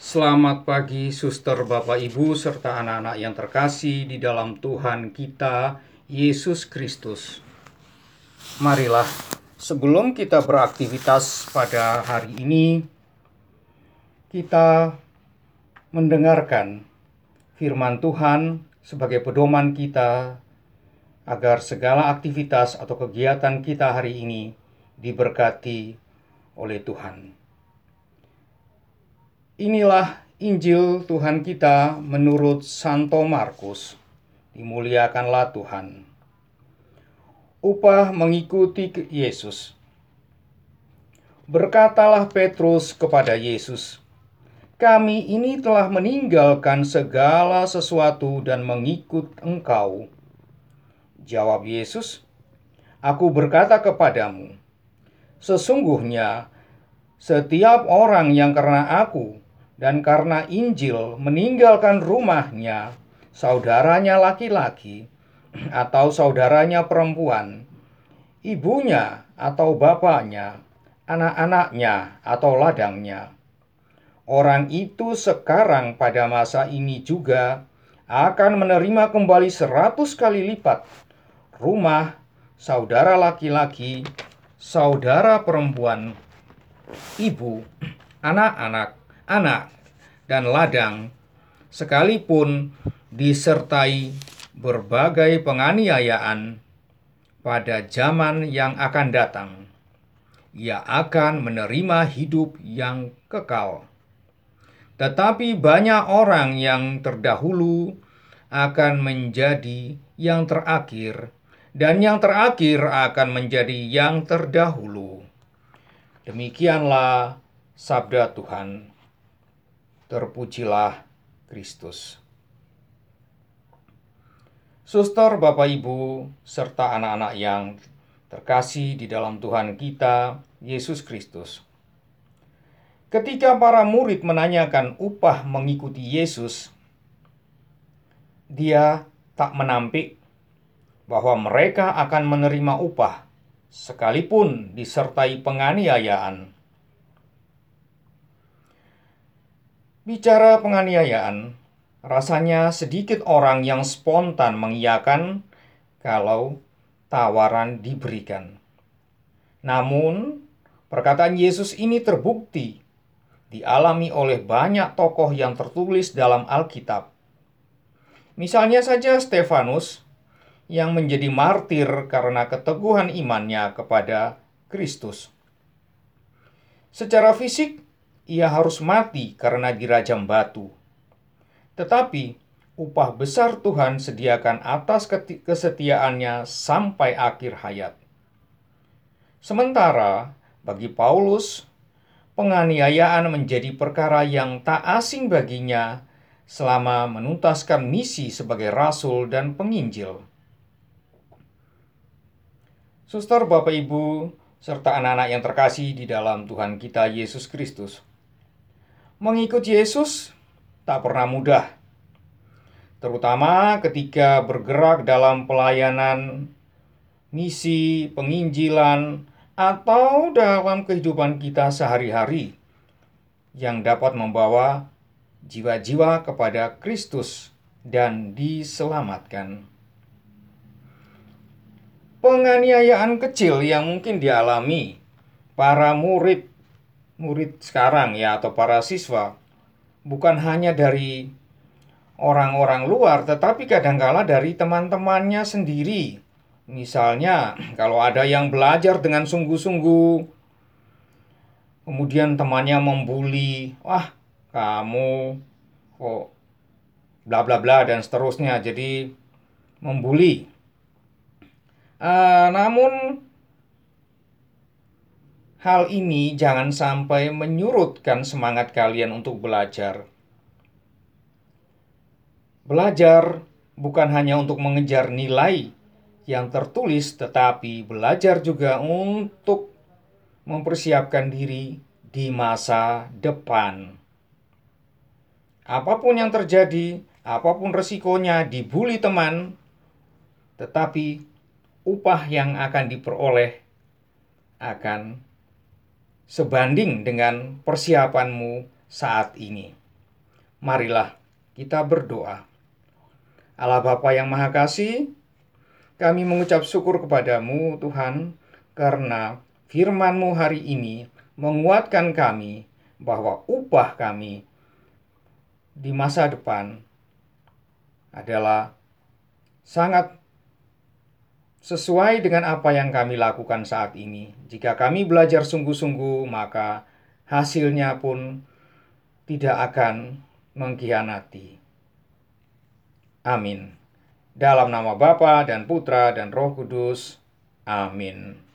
Selamat pagi, suster, bapak, ibu, serta anak-anak yang terkasih di dalam Tuhan kita, Yesus Kristus. Marilah, sebelum kita beraktivitas pada hari ini, kita mendengarkan firman Tuhan sebagai pedoman kita agar segala aktivitas atau kegiatan kita hari ini diberkati oleh Tuhan. Inilah Injil Tuhan kita menurut Santo Markus. Dimuliakanlah Tuhan. Upah mengikuti Yesus. Berkatalah Petrus kepada Yesus, "Kami ini telah meninggalkan segala sesuatu dan mengikut Engkau." Jawab Yesus, "Aku berkata kepadamu, sesungguhnya setiap orang yang karena Aku dan karena Injil meninggalkan rumahnya, saudaranya laki-laki, atau saudaranya perempuan, ibunya atau bapaknya, anak-anaknya atau ladangnya. Orang itu sekarang pada masa ini juga akan menerima kembali seratus kali lipat rumah, saudara laki-laki, saudara perempuan, ibu, anak-anak, anak, dan ladang, sekalipun disertai berbagai penganiayaan pada zaman yang akan datang. Ia akan menerima hidup yang kekal. Tetapi banyak orang yang terdahulu akan menjadi yang terakhir, dan yang terakhir akan menjadi yang terdahulu. Demikianlah sabda Tuhan. Terpujilah Kristus. Suster, Bapak, Ibu, serta anak-anak yang terkasih di dalam Tuhan kita, Yesus Kristus. Ketika para murid menanyakan upah mengikuti Yesus, dia tak menampik bahwa mereka akan menerima upah sekalipun disertai penganiayaan Bicara penganiayaan, rasanya sedikit orang yang spontan mengiyakan kalau tawaran diberikan. Namun, perkataan Yesus ini terbukti dialami oleh banyak tokoh yang tertulis dalam Alkitab. Misalnya saja Stefanus yang menjadi martir karena keteguhan imannya kepada Kristus. Secara fisik, ia harus mati karena dirajam batu. Tetapi upah besar Tuhan sediakan atas kesetiaannya sampai akhir hayat. Sementara bagi Paulus, penganiayaan menjadi perkara yang tak asing baginya selama menuntaskan misi sebagai rasul dan penginjil. Suster, Bapak, Ibu, serta anak-anak yang terkasih di dalam Tuhan kita Yesus Kristus. Mengikut Yesus tak pernah mudah, terutama ketika bergerak dalam pelayanan, misi, penginjilan, atau dalam kehidupan kita sehari-hari yang dapat membawa jiwa-jiwa kepada Kristus dan diselamatkan. Penganiayaan kecil yang mungkin dialami para murid murid sekarang ya atau para siswa bukan hanya dari orang-orang luar tetapi kadangkala dari teman-temannya sendiri. Misalnya kalau ada yang belajar dengan sungguh-sungguh kemudian temannya membuli, "Wah, kamu kok bla bla bla dan seterusnya." Jadi membuli. Uh, namun Hal ini jangan sampai menyurutkan semangat kalian untuk belajar. Belajar bukan hanya untuk mengejar nilai yang tertulis, tetapi belajar juga untuk mempersiapkan diri di masa depan. Apa pun yang terjadi, apa pun resikonya, dibully teman, tetapi upah yang akan diperoleh akan sebanding dengan persiapanmu saat ini. Marilah kita berdoa. Allah Bapa yang Maha Kasih, kami mengucap syukur kepadamu Tuhan karena firman-Mu hari ini menguatkan kami bahwa upah kami di masa depan adalah sangat sesuai dengan apa yang kami lakukan saat ini. Jika kami belajar sungguh-sungguh, maka hasilnya pun tidak akan mengkhianati. Amin. Dalam nama Bapa dan Putra dan Roh Kudus. Amin.